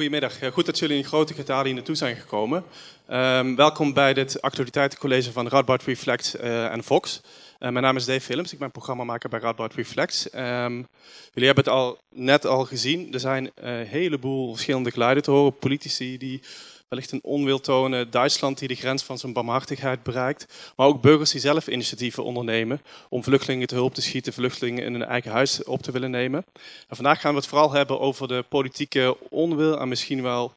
Goedemiddag. Goed dat jullie in grote getalen hier naartoe zijn gekomen. Um, welkom bij dit actualiteitencollege van Radboud Reflect uh, en Fox. Uh, mijn naam is Dave Willems, ik ben programmamaker bij Radboud Reflect. Um, jullie hebben het al net al gezien. Er zijn een heleboel verschillende geluiden te horen. Politici die wellicht een onwil tonen. Duitsland die de grens van zijn barmhartigheid bereikt. Maar ook burgers die zelf initiatieven ondernemen om vluchtelingen te hulp te schieten, vluchtelingen in hun eigen huis op te willen nemen. En vandaag gaan we het vooral hebben over de politieke onwil en misschien wel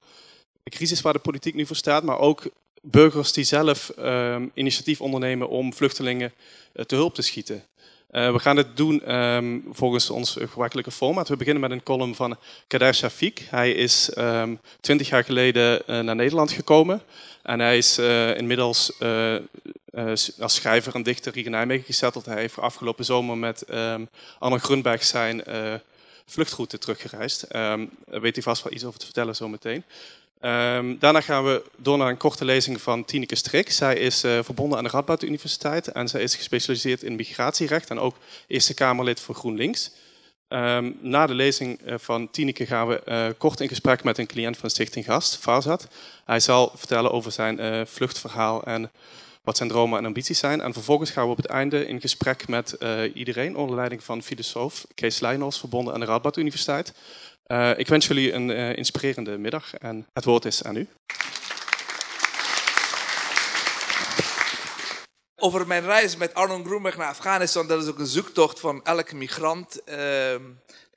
de crisis waar de politiek nu voor staat, maar ook burgers die zelf um, initiatief ondernemen om vluchtelingen uh, te hulp te schieten. Uh, we gaan het doen um, volgens ons gebruikelijke format. We beginnen met een column van Kader Shafiq. Hij is um, 20 jaar geleden uh, naar Nederland gekomen. En hij is uh, inmiddels als schrijver en dichter hier in Nijmegen gezetteld. Hij heeft afgelopen zomer met um, Anne Grunberg zijn vluchtroute teruggereisd. Daar weet hij vast wel iets over te vertellen zometeen. Um, daarna gaan we door naar een korte lezing van Tineke Strik. Zij is uh, verbonden aan de Radboud Universiteit en zij is gespecialiseerd in migratierecht en ook Eerste Kamerlid voor GroenLinks. Um, na de lezing uh, van Tineke gaan we uh, kort in gesprek met een cliënt van Stichting Gast, Fazat. Hij zal vertellen over zijn vluchtverhaal en wat zijn dromen en ambities zijn. En vervolgens gaan we op het einde in gesprek met iedereen onder leiding van filosoof Kees Leijnels, verbonden aan de Radboud Universiteit. Uh, ik wens jullie een uh, inspirerende middag en het woord is aan u. Over mijn reis met Arnon Groenberg naar Afghanistan, dat is ook een zoektocht van elke migrant. Uh, daar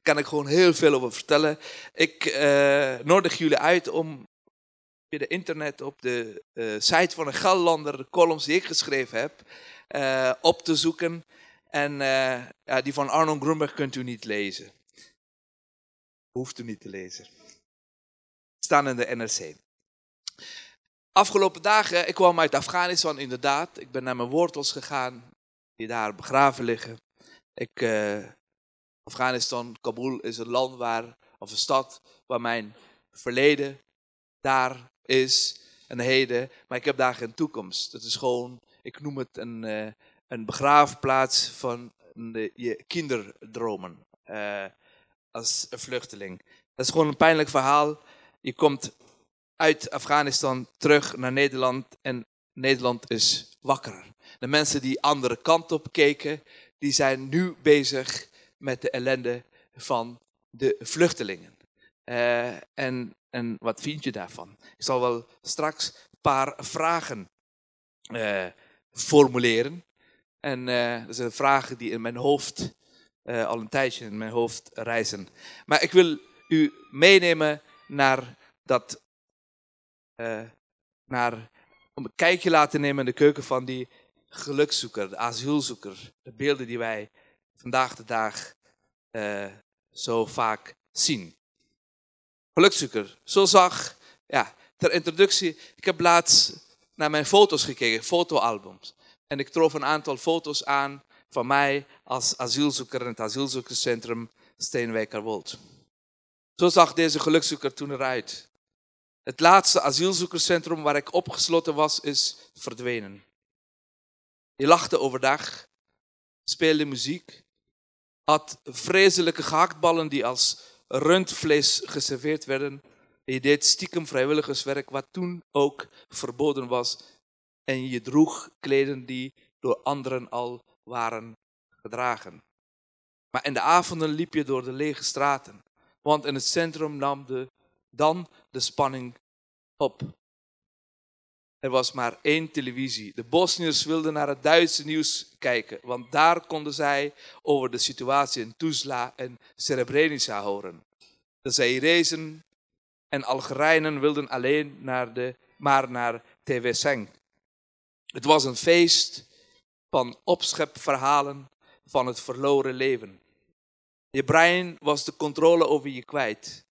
kan ik gewoon heel veel over vertellen. Ik eh, nodig jullie uit om via de internet op de site van een Gallander de columns die ik geschreven heb op te zoeken. En ja, die van Arnon Groenberg kunt u niet lezen. Hoeft u niet te lezen. Staan in de NRC. Afgelopen dagen, ik kwam uit Afghanistan inderdaad. Ik ben naar mijn wortels gegaan, die daar begraven liggen. Ik, uh, Afghanistan, Kabul is een land waar, of een stad waar mijn verleden daar is en heden. Maar ik heb daar geen toekomst. Het is gewoon, ik noem het een, uh, een begraafplaats van de, je kinderdromen. Uh, als vluchteling. Dat is gewoon een pijnlijk verhaal. Je komt uit Afghanistan terug naar Nederland en Nederland is wakker. De mensen die andere kant op keken, die zijn nu bezig met de ellende van de vluchtelingen. Uh, en, en wat vind je daarvan? Ik zal wel straks een paar vragen uh, formuleren. En uh, dat zijn vragen die in mijn hoofd uh, al een tijdje in mijn hoofd reizen. Maar ik wil u meenemen naar dat, uh, naar, om een kijkje laten nemen in de keuken van die gelukzoeker, de asielzoeker. De beelden die wij vandaag de dag uh, zo vaak zien. Gelukzoeker, zo zag, ja, ter introductie, ik heb laatst naar mijn foto's gekeken, fotoalbums. En ik trof een aantal foto's aan van mij als asielzoeker in het asielzoekerscentrum Steenwijkerwold. Zo zag deze gelukzoeker toen eruit. Het laatste asielzoekerscentrum waar ik opgesloten was, is verdwenen. Je lachte overdag, speelde muziek, had vreselijke gehaktballen die als rundvlees geserveerd werden. Je deed stiekem vrijwilligerswerk, wat toen ook verboden was. En je droeg kleden die door anderen al waren gedragen. Maar in de avonden liep je door de lege straten, want in het centrum nam de, dan de spanning op. Er was maar één televisie. De Bosniërs wilden naar het Duitse nieuws kijken, want daar konden zij over de situatie in Tuzla en Srebrenica horen. De Zairezen en Algerijnen wilden alleen naar de, maar naar TV Seng. Het was een feest van opschepverhalen van het verloren leven. Je brein was de controle over je kwijt.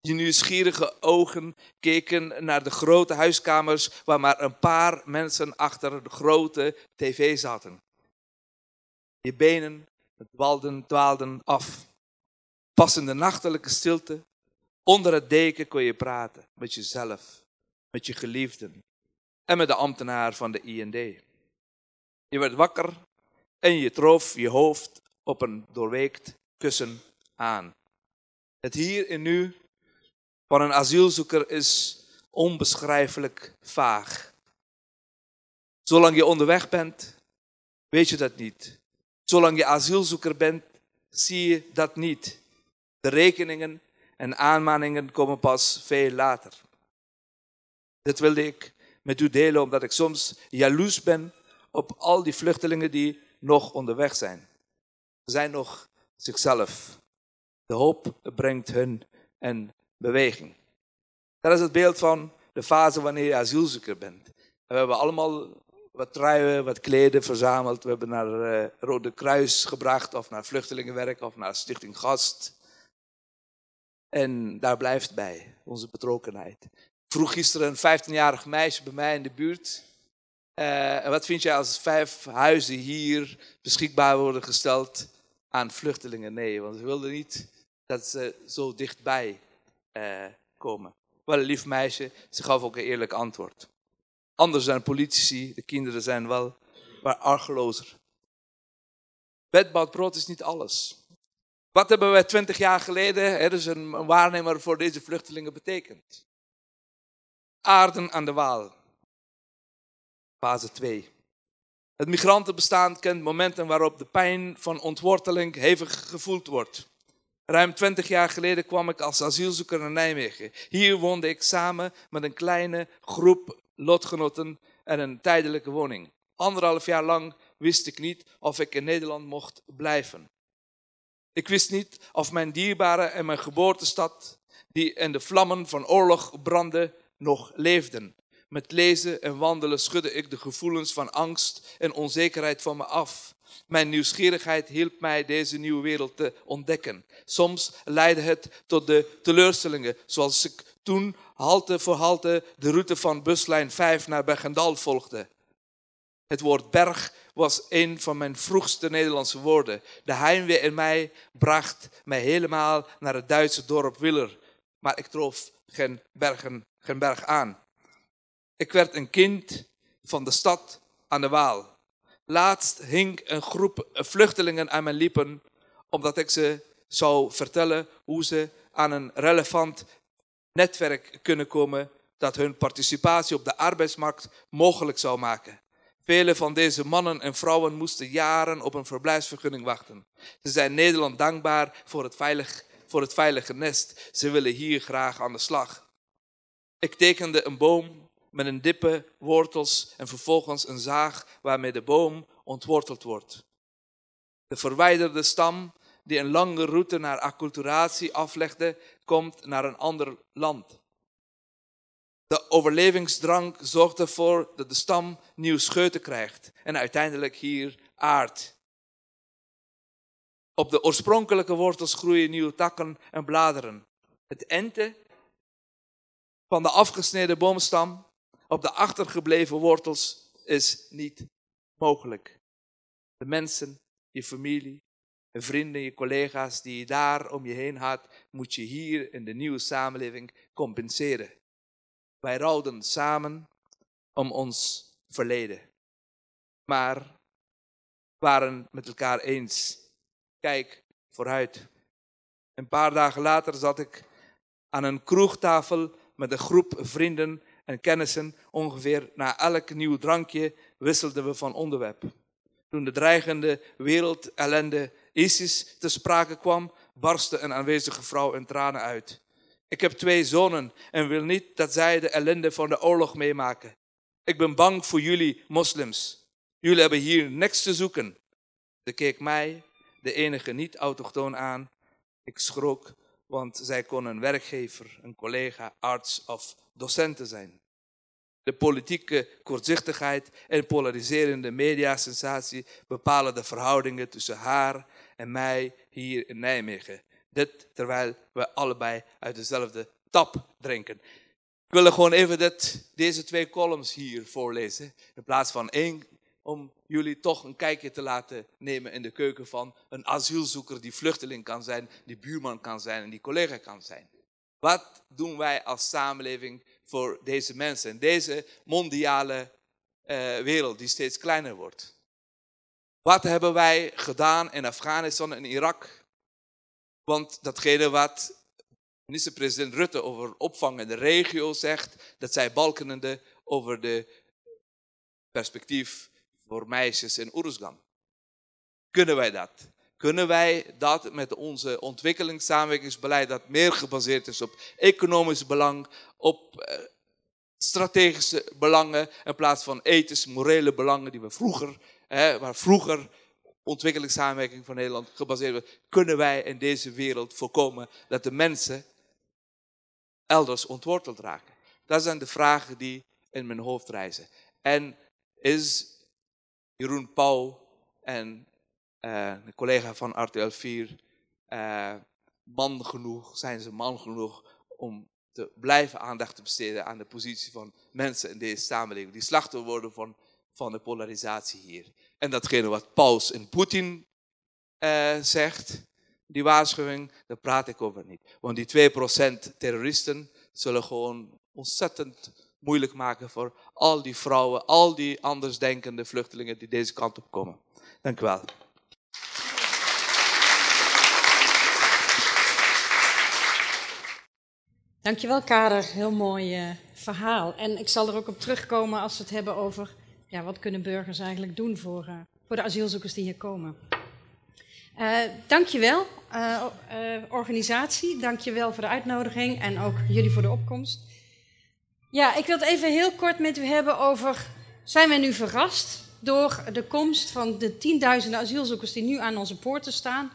Je nieuwsgierige ogen keken naar de grote huiskamers waar maar een paar mensen achter de grote tv zaten. Je benen dwaalden, dwaalden af. Pas in de nachtelijke stilte, onder het deken kon je praten met jezelf, met je geliefden en met de ambtenaar van de IND. Je werd wakker en je trof je hoofd op een doorweekt kussen aan. Het hier en nu van een asielzoeker is onbeschrijfelijk vaag. Zolang je onderweg bent, weet je dat niet. Zolang je asielzoeker bent, zie je dat niet. De rekeningen en aanmaningen komen pas veel later. Dit wilde ik met u delen omdat ik soms jaloers ben op al die vluchtelingen die nog onderweg zijn. Ze zijn nog zichzelf. De hoop brengt hun een beweging. Dat is het beeld van de fase wanneer je asielzoeker bent. we hebben allemaal wat truien, wat kleden verzameld. We hebben naar uh, Rode Kruis gebracht, of naar Vluchtelingenwerk, of naar Stichting Gast. En daar blijft bij, onze betrokkenheid. Vroeg gisteren een 15-jarig meisje bij mij in de buurt. Uh, wat vind je als vijf huizen hier beschikbaar worden gesteld aan vluchtelingen? Nee, want ze wilden niet dat ze zo dichtbij uh, komen. Wel een lief meisje, ze gaf ook een eerlijk antwoord. Anders zijn politici, de kinderen zijn wel maar argelozer. Wet brood is niet alles. Wat hebben wij twintig jaar geleden, er is een waarnemer voor deze vluchtelingen betekend? Aarden aan de Waal. Fase 2. Het migrantenbestaan kent momenten waarop de pijn van ontworteling hevig gevoeld wordt. Ruim twintig jaar geleden kwam ik als asielzoeker naar Nijmegen. Hier woonde ik samen met een kleine groep lotgenoten en een tijdelijke woning. Anderhalf jaar lang wist ik niet of ik in Nederland mocht blijven. Ik wist niet of mijn dierbare en mijn geboortestad, die in de vlammen van oorlog brandden, nog leefden. Met lezen en wandelen schudde ik de gevoelens van angst en onzekerheid van me af. Mijn nieuwsgierigheid hielp mij deze nieuwe wereld te ontdekken. Soms leidde het tot de teleurstellingen, zoals ik toen halte voor halte de route van buslijn 5 naar Bergendal volgde. Het woord berg was een van mijn vroegste Nederlandse woorden. De heimwee in mij bracht mij helemaal naar het Duitse dorp Willer. Maar ik trof geen, bergen, geen berg aan. Ik werd een kind van de stad aan de Waal. Laatst hing een groep vluchtelingen aan mijn lippen, omdat ik ze zou vertellen hoe ze aan een relevant netwerk kunnen komen dat hun participatie op de arbeidsmarkt mogelijk zou maken. Vele van deze mannen en vrouwen moesten jaren op een verblijfsvergunning wachten. Ze zijn Nederland dankbaar voor het, veilig, voor het veilige nest. Ze willen hier graag aan de slag. Ik tekende een boom met een dippe, wortels en vervolgens een zaag waarmee de boom ontworteld wordt. De verwijderde stam die een lange route naar acculturatie aflegde, komt naar een ander land. De overlevingsdrang zorgt ervoor dat de stam nieuw scheuten krijgt en uiteindelijk hier aardt. Op de oorspronkelijke wortels groeien nieuwe takken en bladeren. Het enten van de afgesneden boomstam op de achtergebleven wortels is niet mogelijk. De mensen, je familie, je vrienden, je collega's die je daar om je heen had, moet je hier in de nieuwe samenleving compenseren. Wij rouwden samen om ons verleden. Maar waren met elkaar eens. Kijk vooruit. Een paar dagen later zat ik aan een kroegtafel met een groep vrienden en kennissen. Ongeveer na elk nieuw drankje wisselden we van onderwerp. Toen de dreigende wereldellende ISIS te sprake kwam, barstte een aanwezige vrouw in tranen uit. Ik heb twee zonen en wil niet dat zij de ellende van de oorlog meemaken. Ik ben bang voor jullie moslims. Jullie hebben hier niks te zoeken. Ze keek mij, de enige niet-autochtoon, aan. Ik schrok, want zij kon een werkgever, een collega, arts of docenten zijn. De politieke kortzichtigheid en polariserende mediasensatie bepalen de verhoudingen tussen haar en mij hier in Nijmegen. Dit terwijl we allebei uit dezelfde tap drinken. Ik wil gewoon even dit, deze twee columns hier voorlezen. In plaats van één, om jullie toch een kijkje te laten nemen in de keuken van een asielzoeker die vluchteling kan zijn, die buurman kan zijn en die collega kan zijn. Wat doen wij als samenleving voor deze mensen in deze mondiale uh, wereld die steeds kleiner wordt? Wat hebben wij gedaan in Afghanistan en Irak? Want datgene wat minister-president Rutte over opvang in de regio zegt, dat zij balkenende over de perspectief voor meisjes in Oeruzgan. Kunnen wij dat? Kunnen wij dat met onze ontwikkelingssamenwerkingsbeleid, dat meer gebaseerd is op economisch belang, op eh, strategische belangen, in plaats van ethische, morele belangen die we vroeger, hè, waar vroeger ontwikkelingssamenwerking van Nederland gebaseerd was, kunnen wij in deze wereld voorkomen dat de mensen elders ontworteld raken? Dat zijn de vragen die in mijn hoofd reizen. En is Jeroen Pauw en uh, de collega van RTL 4 uh, man genoeg, zijn ze man genoeg om te blijven aandacht te besteden aan de positie van mensen in deze samenleving, die slachtoffer worden van, van de polarisatie hier. En datgene wat Paus en Poetin uh, zegt, die waarschuwing, daar praat ik over niet. Want die 2% terroristen zullen gewoon ontzettend moeilijk maken voor al die vrouwen, al die andersdenkende vluchtelingen die deze kant op komen. Dank u wel. Dankjewel, Kader. Heel mooi uh, verhaal. En ik zal er ook op terugkomen als we het hebben over ja, wat kunnen burgers eigenlijk doen voor, uh, voor de asielzoekers die hier komen. Uh, dankjewel, organisatie. Dankjewel voor de uitnodiging en ook jullie voor de opkomst. Ja, ik wil het even heel kort met u hebben over... Zijn wij nu verrast door de komst van de tienduizenden asielzoekers die nu aan onze poorten staan?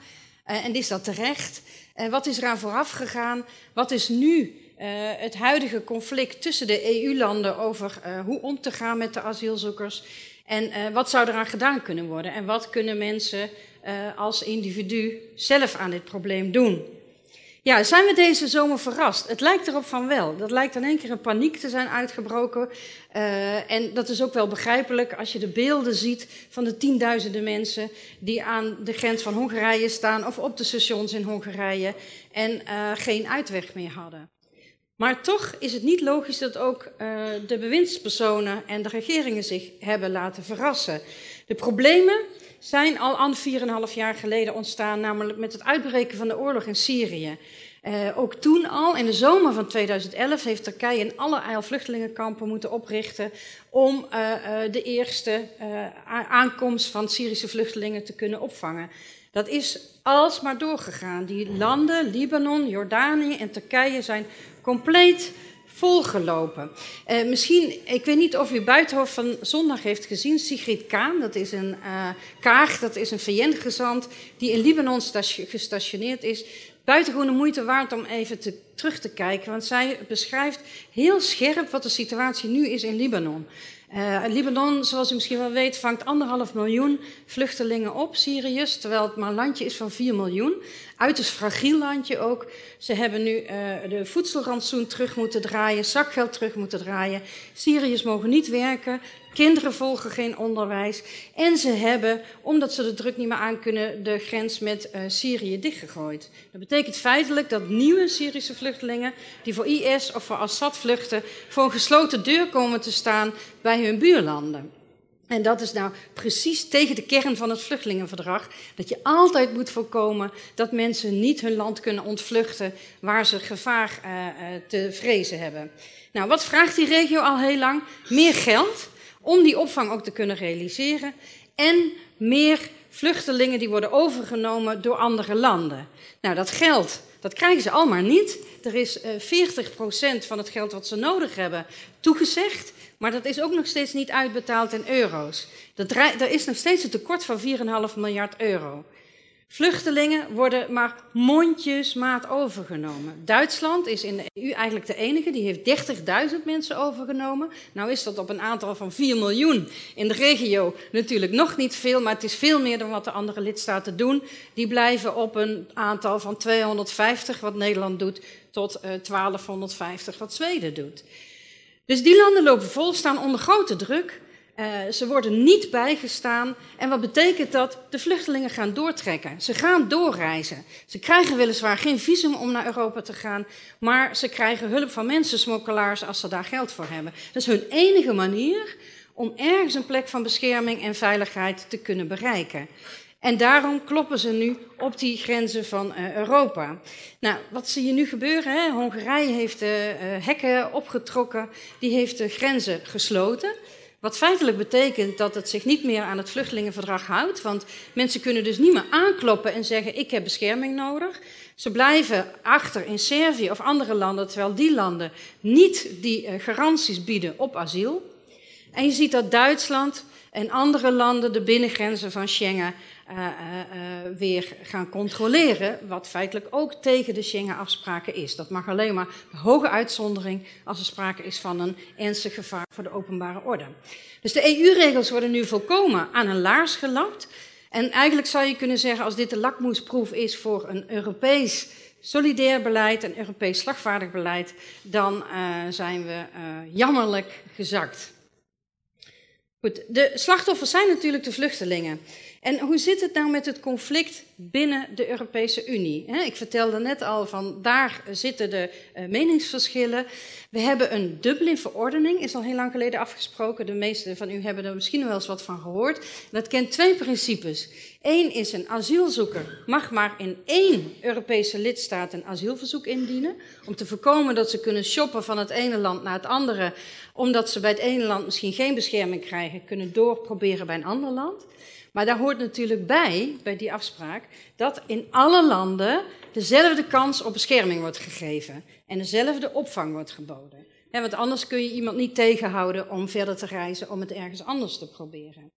En is dat terecht? Uh, wat is eraan vooraf gegaan? Wat is nu uh, het huidige conflict tussen de EU-landen over hoe om te gaan met de asielzoekers? En wat zou eraan gedaan kunnen worden? En wat kunnen mensen als individu zelf aan dit probleem doen? Ja, zijn we deze zomer verrast? Het lijkt erop van wel. Dat lijkt in één keer een paniek te zijn uitgebroken. Uh, en dat is ook wel begrijpelijk als je de beelden ziet van de tienduizenden mensen die aan de grens van Hongarije staan of op de stations in Hongarije en uh, geen uitweg meer hadden. Maar toch is het niet logisch dat ook uh, de bewindspersonen en de regeringen zich hebben laten verrassen. De problemen zijn al 4,5 jaar geleden ontstaan, namelijk met het uitbreken van de oorlog in Syrië. Uh, ook toen al, in de zomer van 2011, heeft Turkije in alle vluchtelingenkampen moeten oprichten om uh, uh, de eerste aankomst van Syrische vluchtelingen te kunnen opvangen. Dat is alsmaar doorgegaan. Die landen, Libanon, Jordanië en Turkije, zijn compleet volgelopen. Uh, misschien, ik weet niet of u Buitenhof van zondag heeft gezien, Sigrid Kaan, dat is een uh, Kaag, dat is een VN-gezant die in Libanon gestationeerd is. Buitengewoon de moeite waard om even te, terug te kijken, want zij beschrijft heel scherp wat de situatie nu is in Libanon. Uh, Libanon, zoals u misschien wel weet, vangt anderhalf miljoen vluchtelingen op, Syriërs, terwijl het maar een landje is van 4 miljoen. Uiterst fragiel landje ook. Ze hebben nu uh, de voedselrantsoen terug moeten draaien, zakgeld terug moeten draaien. Syriërs mogen niet werken, kinderen volgen geen onderwijs. En ze hebben, omdat ze de druk niet meer aankunnen, de grens met uh, Syrië dichtgegooid. Dat betekent feitelijk dat nieuwe Syrische vluchtelingen, die voor IS of voor Assad vluchten, voor een gesloten deur komen te staan bij hun buurlanden. En dat is nou precies tegen de kern van het vluchtelingenverdrag. Dat je altijd moet voorkomen dat mensen niet hun land kunnen ontvluchten waar ze gevaar uh, te vrezen hebben. Nou, wat vraagt die regio al heel lang? Meer geld om die opvang ook te kunnen realiseren. En meer vluchtelingen die worden overgenomen door andere landen. Nou, dat geld, dat krijgen ze allemaal niet. Er is uh, 40% van het geld wat ze nodig hebben toegezegd. Maar dat is ook nog steeds niet uitbetaald in euro's. Er is nog steeds een tekort van 4,5 miljard euro. Vluchtelingen worden maar mondjesmaat overgenomen. Duitsland is in de EU eigenlijk de enige, die heeft 30.000 mensen overgenomen. Nou is dat op een aantal van 4 miljoen in de regio natuurlijk nog niet veel, maar het is veel meer dan wat de andere lidstaten doen. Die blijven op een aantal van 250, wat Nederland doet, tot uh, 1250, wat Zweden doet. Dus die landen lopen vol, staan onder grote druk. Uh, ze worden niet bijgestaan. En wat betekent dat? De vluchtelingen gaan doortrekken. Ze gaan doorreizen. Ze krijgen weliswaar geen visum om naar Europa te gaan, maar ze krijgen hulp van mensensmokkelaars als ze daar geld voor hebben. Dat is hun enige manier om ergens een plek van bescherming en veiligheid te kunnen bereiken. En daarom kloppen ze nu op die grenzen van uh, Europa. Nou, wat zie je nu gebeuren? Hè? Hongarije heeft de uh, hekken opgetrokken, die heeft de grenzen gesloten. Wat feitelijk betekent dat het zich niet meer aan het vluchtelingenverdrag houdt. Want mensen kunnen dus niet meer aankloppen en zeggen: Ik heb bescherming nodig. Ze blijven achter in Servië of andere landen, terwijl die landen niet die uh, garanties bieden op asiel. En je ziet dat Duitsland en andere landen de binnengrenzen van Schengen uh, uh, weer gaan controleren, wat feitelijk ook tegen de Schengen-afspraken is. Dat mag alleen maar hoge uitzondering als er sprake is van een ernstig gevaar voor de openbare orde. Dus de EU-regels worden nu volkomen aan een laars gelapt. En eigenlijk zou je kunnen zeggen, als dit de lakmoesproef is voor een Europees solidair beleid, een Europees slagvaardig beleid, dan zijn we jammerlijk gezakt. Goed, de slachtoffers zijn natuurlijk de vluchtelingen. En hoe zit het nou met het conflict binnen de Europese Unie? Ik vertelde net al van daar zitten de eh, meningsverschillen. We hebben een Dublin-verordening, is al heel lang geleden afgesproken. De meeste van u hebben er misschien wel eens wat van gehoord. Dat kent twee principes. Eén is een asielzoeker mag maar in één Europese lidstaat een asielverzoek indienen. Om te voorkomen dat ze kunnen shoppen van het ene land naar het andere. Omdat ze bij het ene land misschien geen bescherming krijgen, kunnen doorproberen bij een ander land. Maar daar hoort natuurlijk bij, bij die afspraak, dat in alle landen dezelfde kans op bescherming wordt gegeven en dezelfde opvang wordt geboden. want anders kun je iemand niet tegenhouden om verder te reizen om het ergens anders te proberen.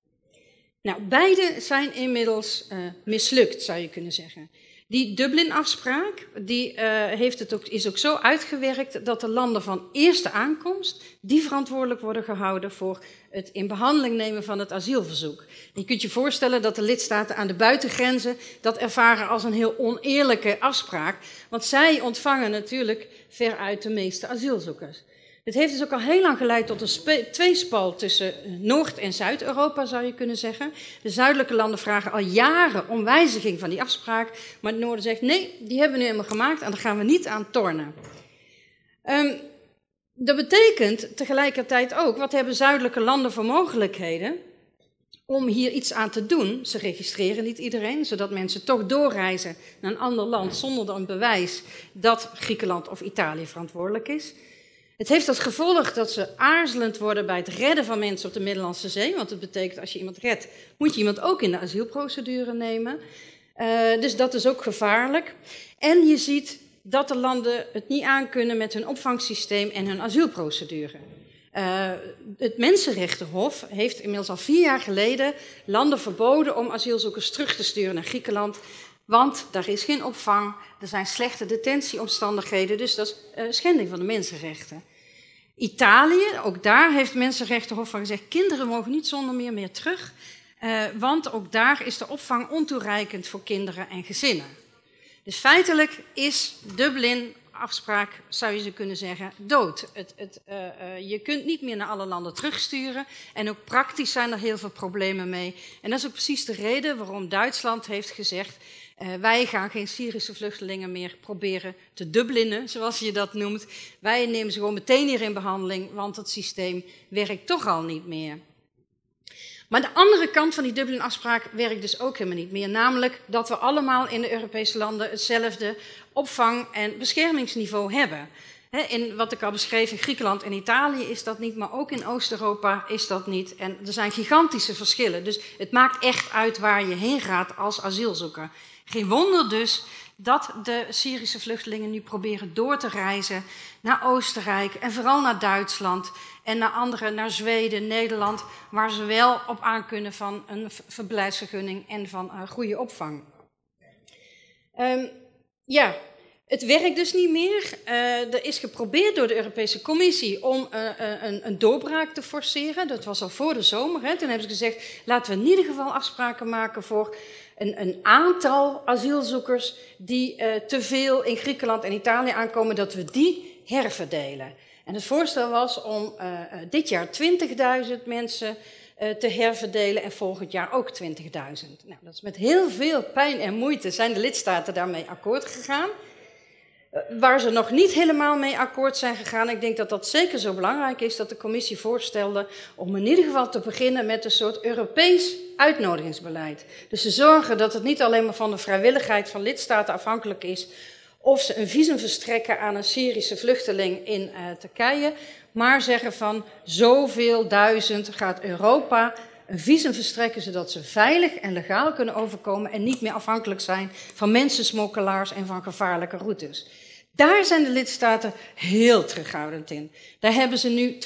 Nou, beide zijn inmiddels uh, mislukt, zou je kunnen zeggen. Die Dublin-afspraak die, uh, heeft het ook, is ook zo uitgewerkt dat de landen van eerste aankomst die verantwoordelijk worden gehouden voor het in behandeling nemen van het asielverzoek. je kunt je voorstellen dat de lidstaten aan de buitengrenzen dat ervaren als een heel oneerlijke afspraak, want zij ontvangen natuurlijk veruit de meeste asielzoekers. Het heeft dus ook al heel lang geleid tot een tweespal tussen Noord- en Zuid-Europa, zou je kunnen zeggen. De zuidelijke landen vragen al jaren om wijziging van die afspraak, maar het noorden zegt nee, die hebben we nu helemaal gemaakt en daar gaan we niet aan tornen. Um, dat betekent tegelijkertijd ook, wat hebben zuidelijke landen voor mogelijkheden om hier iets aan te doen? Ze registreren niet iedereen, zodat mensen toch doorreizen naar een ander land zonder dan bewijs dat Griekenland of Italië verantwoordelijk is. Het heeft als gevolg dat ze aarzelend worden bij het redden van mensen op de Middellandse Zee. Want het betekent als je iemand redt, moet je iemand ook in de asielprocedure nemen. Uh, dus dat is ook gevaarlijk. En je ziet dat de landen het niet aankunnen met hun opvangsysteem en hun asielprocedure. Uh, het Mensenrechtenhof heeft inmiddels al vier jaar geleden landen verboden om asielzoekers terug te sturen naar Griekenland. Want daar is geen opvang, er zijn slechte detentieomstandigheden, dus dat is uh, schending van de mensenrechten. Italië, ook daar heeft het Mensenrechtenhof van gezegd: kinderen mogen niet zonder meer meer terug, uh, want ook daar is de opvang ontoereikend voor kinderen en gezinnen. Dus feitelijk is Dublin afspraak, zou je ze kunnen zeggen, dood. Het, het, uh, uh, je kunt niet meer naar alle landen terugsturen. En ook praktisch zijn er heel veel problemen mee. En dat is ook precies de reden waarom Duitsland heeft gezegd: uh, wij gaan geen Syrische vluchtelingen meer proberen te dublinnen, zoals je dat noemt. Wij nemen ze gewoon meteen hier in behandeling, want het systeem werkt toch al niet meer. Maar de andere kant van die Dublin-afspraak werkt dus ook helemaal niet meer. Namelijk dat we allemaal in de Europese landen hetzelfde opvang- en beschermingsniveau hebben. In wat ik al beschreef, in Griekenland en Italië is dat niet, maar ook in Oost-Europa is dat niet. En er zijn gigantische verschillen. Dus het maakt echt uit waar je heen gaat als asielzoeker. Geen wonder dus dat de Syrische vluchtelingen nu proberen door te reizen naar Oostenrijk en vooral naar Duitsland en naar andere, naar Zweden, Nederland, waar ze wel op aan kunnen van een verblijfsvergunning en van uh, goede opvang. Um, ja, het werkt dus niet meer. Uh, er is geprobeerd door de Europese Commissie om uh, een, een, doorbraak te forceren. Dat was al voor de zomer. Hè. Toen hebben ze gezegd, laten we in ieder geval afspraken maken voor een, een aantal asielzoekers die uh, te veel in Griekenland en Italië aankomen, dat we die herverdelen. En het voorstel was om uh, dit jaar 20.000 mensen te herverdelen en volgend jaar ook 20.000. Nou, dat is met heel veel pijn en moeite zijn de lidstaten daarmee akkoord gegaan. Waar ze nog niet helemaal mee akkoord zijn gegaan, ik denk dat dat zeker zo belangrijk is, dat de commissie voorstelde om in ieder geval te beginnen met een soort Europees uitnodigingsbeleid. Dus ze zorgen dat het niet alleen maar van de vrijwilligheid van lidstaten afhankelijk is of ze een visum verstrekken aan een Syrische vluchteling in uh, Turkije, maar zeggen van zoveel duizend gaat Europa een visum verstrekken zodat ze veilig en legaal kunnen overkomen en niet meer afhankelijk zijn van mensensmokkelaars en van gevaarlijke routes. Daar zijn de lidstaten heel terughoudend in. Daar hebben ze nu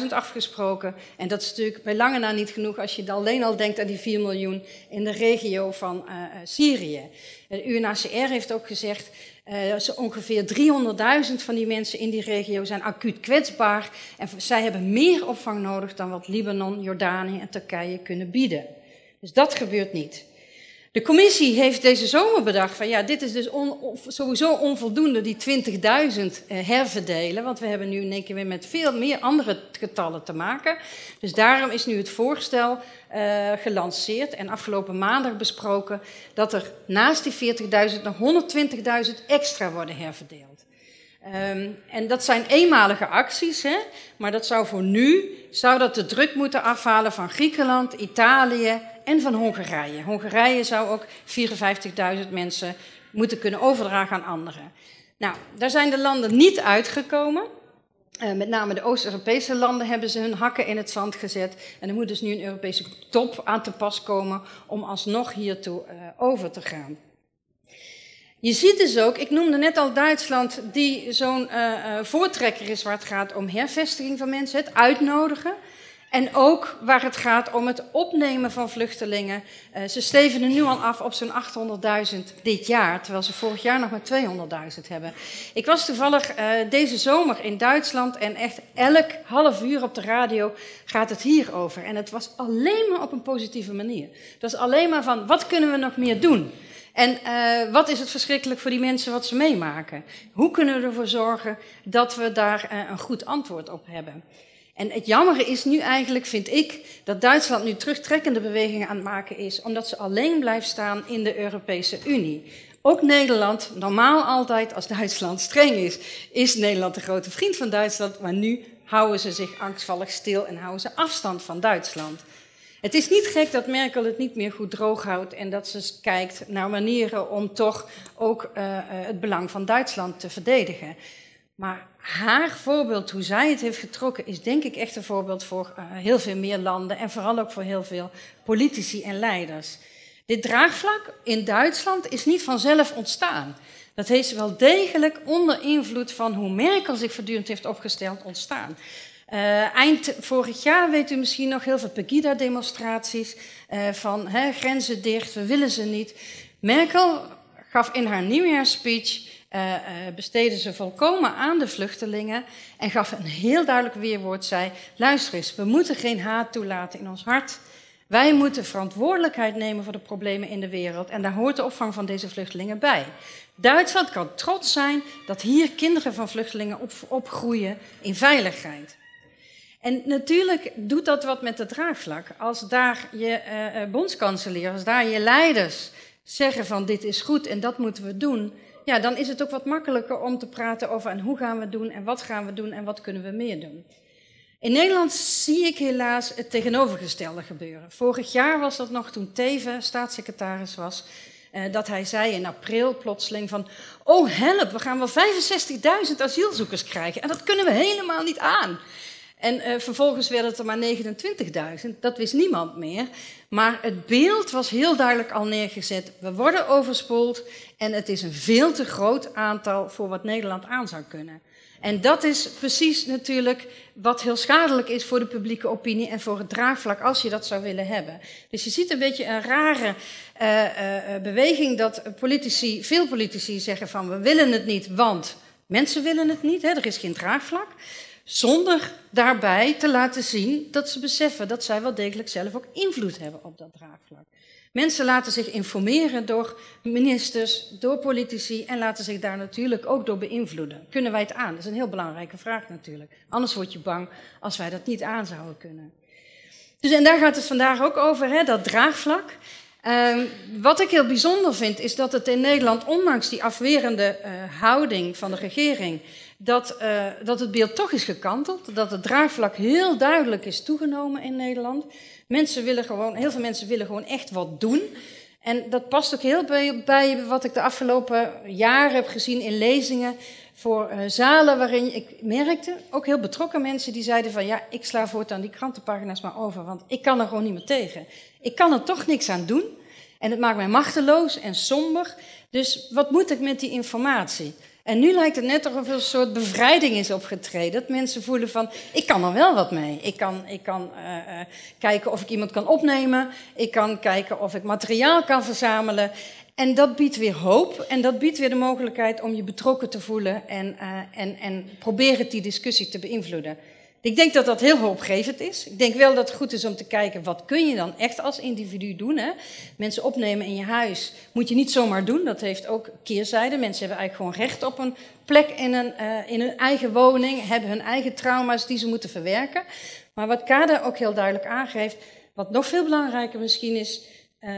12.000 afgesproken. En dat is natuurlijk bij lange na niet genoeg als je alleen al denkt aan die 4 miljoen in de regio van uh, Syrië. De UNHCR heeft ook gezegd, zo ongeveer 300.000 van die mensen in die regio zijn acuut kwetsbaar. En zij hebben meer opvang nodig dan wat Libanon, Jordanië en Turkije kunnen bieden. Dus dat gebeurt niet. De commissie heeft deze zomer bedacht van ja, dit is dus sowieso onvoldoende, die 20.000 uh, herverdelen. Want we hebben nu in één keer weer met veel meer andere getallen te maken. Dus daarom is nu het voorstel uh, gelanceerd en afgelopen maandag besproken dat er naast die 40.000 nog 120.000 extra worden herverdeeld. Um, en dat zijn eenmalige acties, hè? maar dat zou voor nu zou dat de druk moeten afhalen van Griekenland, Italië en van Hongarije. Hongarije zou ook 54.000 mensen moeten kunnen overdragen aan anderen. Nou, daar zijn de landen niet uitgekomen. Uh, met name de Oost-Europese landen hebben ze hun hakken in het zand gezet. En er moet dus nu een Europese top aan te pas komen om alsnog hiertoe uh, over te gaan. Je ziet dus ook, ik noemde net al Duitsland, die zo'n uh, voortrekker is waar het gaat om hervestiging van mensen, het uitnodigen. En ook waar het gaat om het opnemen van vluchtelingen. Uh, ze stevenen nu al af op zo'n 800.000 dit jaar, terwijl ze vorig jaar nog maar 200.000 hebben. Ik was toevallig deze zomer in Duitsland en echt elk half uur op de radio gaat het hier over. En het was alleen maar op een positieve manier. Dat is alleen maar van, wat kunnen we nog meer doen? En uh, wat is het verschrikkelijk voor die mensen wat ze meemaken? Hoe kunnen we ervoor zorgen dat we daar uh, een goed antwoord op hebben? En het jammere is nu eigenlijk, vind ik, dat Duitsland nu terugtrekkende bewegingen aan het maken is, omdat ze alleen blijft staan in de Europese Unie. Ook Nederland, normaal altijd als Duitsland streng is, is Nederland de grote vriend van Duitsland, maar nu houden ze zich angstvallig stil en houden ze afstand van Duitsland. Het is niet gek dat Merkel het niet meer goed droog houdt en dat ze kijkt naar manieren om toch ook uh, het belang van Duitsland te verdedigen. Maar haar voorbeeld, hoe zij het heeft getrokken, is denk ik echt een voorbeeld voor uh, heel veel meer landen en vooral ook voor heel veel politici en leiders. Dit draagvlak in Duitsland is niet vanzelf ontstaan. Dat heeft wel degelijk onder invloed van hoe Merkel zich voortdurend heeft opgesteld ontstaan. Uh, eind vorig jaar weet u misschien nog heel veel Pegida-demonstraties uh, van hè, grenzen dicht, we willen ze niet. Merkel gaf in haar nieuwjaarsspeech uh, uh, besteedde ze volkomen aan de vluchtelingen en gaf een heel duidelijk weerwoord. Zei, luister eens, we moeten geen haat toelaten in ons hart. Wij moeten verantwoordelijkheid nemen voor de problemen in de wereld en daar hoort de opvang van deze vluchtelingen bij. Duitsland kan trots zijn dat hier kinderen van vluchtelingen op, opgroeien in veiligheid. En natuurlijk doet dat wat met het draagvlak. Als daar je uh, bondskanselier, als daar je leiders zeggen van dit is goed en dat moeten we doen, ja, dan is het ook wat makkelijker om te praten over en hoe gaan we doen en wat gaan we doen en wat kunnen we meer doen. In Nederland zie ik helaas het tegenovergestelde gebeuren. Vorig jaar was dat nog toen Teven staatssecretaris was, eh, dat hij zei in april plotseling van, oh help, we gaan wel 65.000 asielzoekers krijgen en dat kunnen we helemaal niet aan. En uh, vervolgens werden het er maar 29.000. Dat wist niemand meer. Maar het beeld was heel duidelijk al neergezet. We worden overspoeld en het is een veel te groot aantal voor wat Nederland aan zou kunnen. En dat is precies natuurlijk wat heel schadelijk is voor de publieke opinie en voor het draagvlak als je dat zou willen hebben. Dus je ziet een beetje een rare uh, uh, beweging dat politici, veel politici zeggen van we willen het niet, want mensen willen het niet, hè, er is geen draagvlak. Zonder daarbij te laten zien dat ze beseffen dat zij wel degelijk zelf ook invloed hebben op dat draagvlak. Mensen laten zich informeren door ministers, door politici en laten zich daar natuurlijk ook door beïnvloeden. Kunnen wij het aan? Dat is een heel belangrijke vraag natuurlijk. Anders word je bang als wij dat niet aan zouden kunnen. Dus en daar gaat het vandaag ook over, hè, dat draagvlak. Ehm, wat ik heel bijzonder vind, is dat het in Nederland, ondanks die afwerende eh, houding van de regering, dat, uh, dat het beeld toch is gekanteld. Dat het draagvlak heel duidelijk is toegenomen in Nederland. Mensen willen gewoon, heel veel mensen willen gewoon echt wat doen. En dat past ook heel bij, wat ik de afgelopen jaren heb gezien in lezingen voor uh, zalen waarin ik merkte, ook heel betrokken mensen die zeiden van ja, ik sla voortaan die krantenpagina's maar over, want ik kan er gewoon niet meer tegen. Ik kan er toch niks aan doen en het maakt mij machteloos en somber. Dus wat moet ik met die informatie? En nu lijkt het net alsof er een soort bevrijding is opgetreden. Dat mensen voelen van, ik kan er wel wat mee. Ik kan, ik kan uh, kijken of ik iemand kan opnemen. Ik kan kijken of ik materiaal kan verzamelen. En dat biedt weer hoop en dat biedt weer de mogelijkheid om je betrokken te voelen en, uh, en, en proberen die discussie te beïnvloeden. Ik denk dat dat heel hoopgevend is. Ik denk wel dat het goed is om te kijken wat kun je dan echt als individu doen. Hè? Mensen opnemen in je huis moet je niet zomaar doen. Dat heeft ook keerzijde. Mensen hebben eigenlijk gewoon recht op een plek in een, uh, in hun eigen woning, hebben hun eigen trauma's die ze moeten verwerken. Maar wat Kader ook heel duidelijk aangeeft, wat nog veel belangrijker misschien is, uh,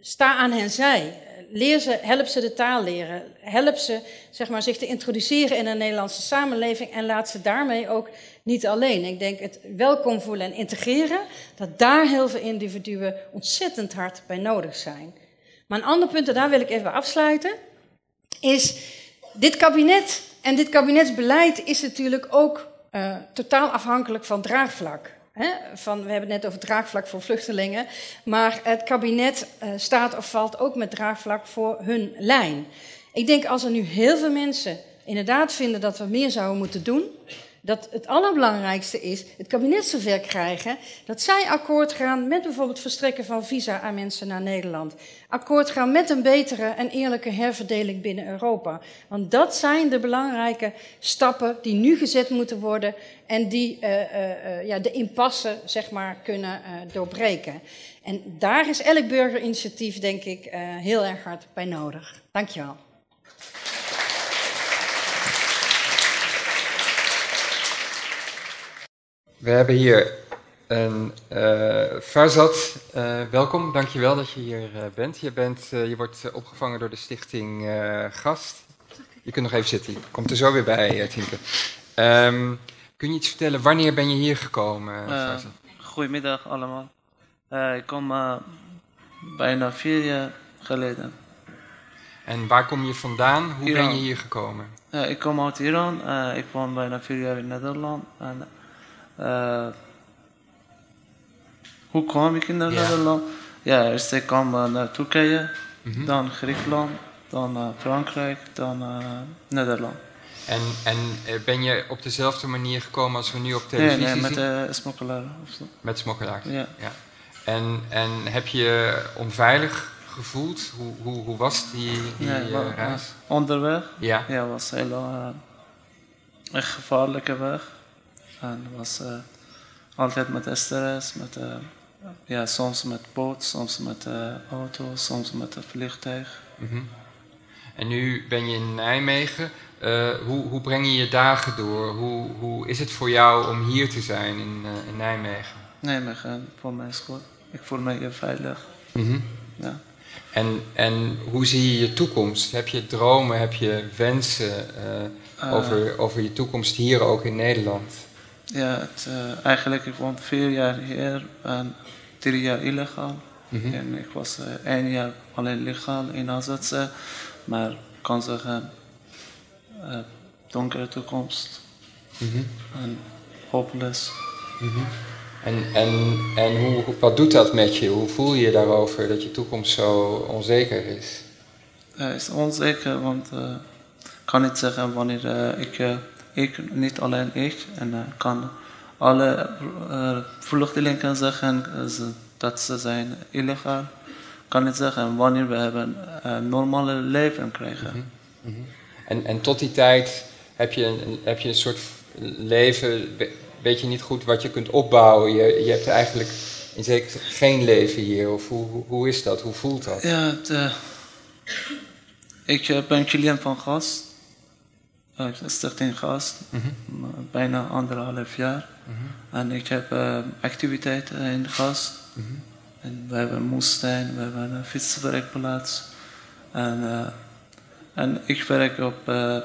sta aan hen zij. Leer ze, help ze de taal leren. Help ze zeg maar, zich te introduceren in de Nederlandse samenleving en laat ze daarmee ook niet alleen. Ik denk het welkom voelen en integreren, dat daar heel veel individuen ontzettend hard bij nodig zijn. Maar een ander punt, en daar wil ik even afsluiten, is dit kabinet en dit kabinetsbeleid is natuurlijk ook uh, totaal afhankelijk van draagvlak. Van, we hebben het net over draagvlak voor vluchtelingen, maar het kabinet uh, staat of valt ook met draagvlak voor hun lijn. Ik denk als er nu heel veel mensen inderdaad vinden dat we meer zouden moeten doen, dat het allerbelangrijkste is het kabinet zover krijgen dat zij akkoord gaan met bijvoorbeeld verstrekken van visa aan mensen naar Nederland. Akkoord gaan met een betere en eerlijke herverdeling binnen Europa. Want dat zijn de belangrijke stappen die nu gezet moeten worden en die uh, uh, uh, ja, de impasse zeg maar, kunnen doorbreken. En daar is elk burgerinitiatief denk ik heel erg hard bij nodig. Dankjewel. We hebben hier een uh, Farzad. Uh, welkom, dankjewel dat je hier uh, bent. Je, bent je wordt opgevangen door de stichting Gast. Je kunt nog even zitten, je komt er zo weer bij, Tineke. Um, kun je iets vertellen, wanneer ben je hier gekomen, Farzad? Goedemiddag allemaal. ik kom bijna vier jaar geleden. En waar kom je vandaan? Hoe Iran. ben je hier gekomen? ik kom uit Iran. ik woon bijna vier jaar in Nederland. En, uh, hoe kwam ik in Ja. Nederland? Ja, eerst ik kwam uh, naar Turkije, Mhm. dan Griekenland, dan uh, Frankrijk, dan Nederland. En, en eh, ben je op dezelfde manier gekomen als we nu op televisie nee, met zien? de smokkelaar. Met smokkelaars? Ja. En, en heb je onveilig gevoeld? Hoe, hoe, hoe was die, die Nee, eh, wa- reis? Onderweg, Ja. ja, was heel uh, echt gevaarlijke weg. En was uh, altijd met stress, met, uh, ja, soms met boot, soms met uh, auto, soms met een vliegtuig. Mhm. En nu ben je in Nijmegen. Eh, hoe, hoe breng je je dagen door? Hoe, hoe is het voor jou om hier te zijn in, eh, in Nijmegen? Nijmegen, voor mij is goed. Ik voel me hier veilig. Mhm. Ja. En, en hoe zie je je toekomst? Heb je dromen, heb je wensen eh, Uh, over, over je toekomst hier ook in Nederland? Ja, het, uh, eigenlijk ik woon vier jaar hier en drie jaar illegaal. Mhm. En ik was uh, één jaar alleen legaal in AZC. Maar ik kan zeggen, uh, donkere toekomst Mhm. en hopeloos. Mhm. En, en, en hoe, wat doet dat met je? Hoe voel je je daarover dat je toekomst zo onzeker is? Het is onzeker, want ik kan niet zeggen wanneer ik, ik, niet alleen ik, en uh, kan alle uh, vluchtelingen zeggen ze, dat ze zijn illegaal. Kan niet zeggen wanneer we hebben een normale leven krijgen. Mhm. Mhm. En, en tot die tijd heb je een, heb je een soort leven, weet je niet goed wat je kunt opbouwen. Je, je hebt eigenlijk in zekere geen leven hier. Of hoe, hoe, hoe is dat? Hoe voelt dat? Ja, de, ik ben cliënt van Gast. Uh, Stichting Gast. Mhm. Bijna anderhalf jaar. Mhm. En ik heb uh, activiteiten in Gast. Mhm. En we hebben een moestuin, we hebben een fietswerkplaats. En, uh, en ik werk op uh,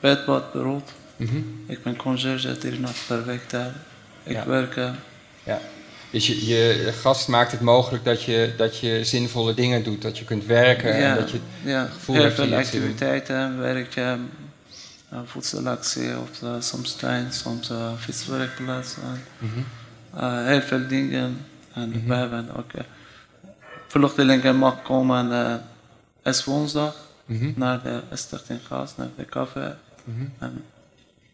bedbadbureau. -hmm. Ik ben conciërge drie nacht per week daar. Ik Ja. werk... Uh, Ja. Dus je, je gast maakt het mogelijk dat je, dat je zinvolle dingen doet, dat je kunt werken ja, en dat je ja, gevoel heel hebt veel activiteiten, werk, voedselactie of uh, soms tuin, soms uh, fietswerkplaats. Mhm. Uh, heel veel dingen. En Mhm. we hebben ook vluchtelingen mag komen is woensdag Mhm. naar de Stichting Gas, naar de café. Mhm. En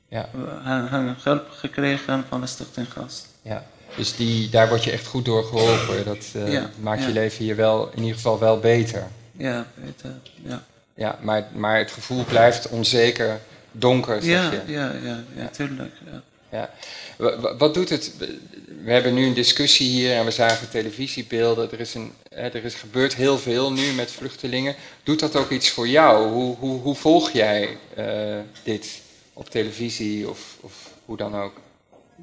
Ja. we hebben hulp gekregen van de Stichting Gas. Ja. Dus die, daar word je echt goed door geholpen. Dat eh, Ja, maakt je leven hier wel in ieder geval wel beter. Ja, beter. Ja, Ja, maar, maar het gevoel blijft onzeker, donker, zeg ja, je. ja, ja, ja, tuurlijk. Ja. Ja. Wa- wa- Wat doet het? We hebben nu een discussie hier en we zagen televisiebeelden. Er is, een, er is gebeurd heel veel nu met vluchtelingen. Doet dat ook iets voor jou? Hoe, hoe, hoe volg jij eh, dit op televisie of, of hoe dan ook?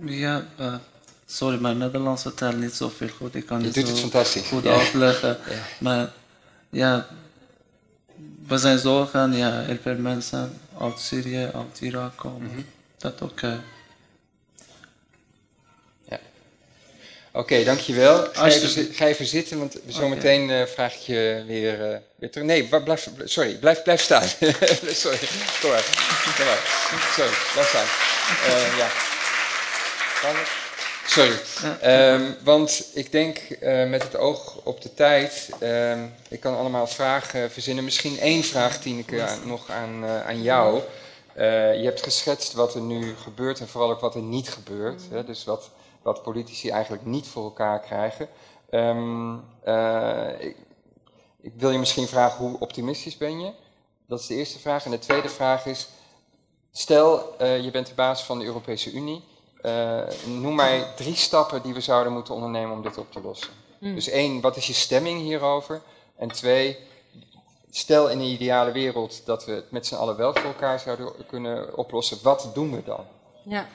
Ja, uh, sorry, mijn Nederlandse taal niet zo veel goed. Ik kan Je niet doet zo het fantastisch. goed Ja. uitleggen. Ja. Maar ja, we zijn zorgen, ja, heel veel mensen uit Syrië, uit Irak komen. Mhm. Dat ook. Uh, Oké, dankjewel. Ga even, zi- ga even zitten, want zometeen eh, vraag ik je weer, eh, weer terug. Nee, blijf, sorry, blijf, blijf staan. sorry, kom maar. Kom maar. Sorry, blijf staan. Eh, ja. Sorry. Ehm, want ik denk eh, met het oog op de tijd, ehm, ik kan allemaal vragen verzinnen. Misschien één vraag, Tineke, aan- nog aan, eh, aan jou. Eh, je hebt geschetst wat er nu gebeurt en vooral ook wat er niet gebeurt. Hè? Dus wat, wat politici eigenlijk niet voor elkaar krijgen. Ehm, eh, ik, ik wil je misschien vragen, hoe optimistisch ben je? Dat is de eerste vraag. En de tweede vraag is, stel je bent de baas van de Europese Unie. Eh, noem mij drie stappen die we zouden moeten ondernemen om dit op te lossen. Hmm. Dus één, wat is je stemming hierover? En twee, stel in een ideale wereld dat we het met z'n allen wel voor elkaar zouden kunnen oplossen. Wat doen we dan? Ja,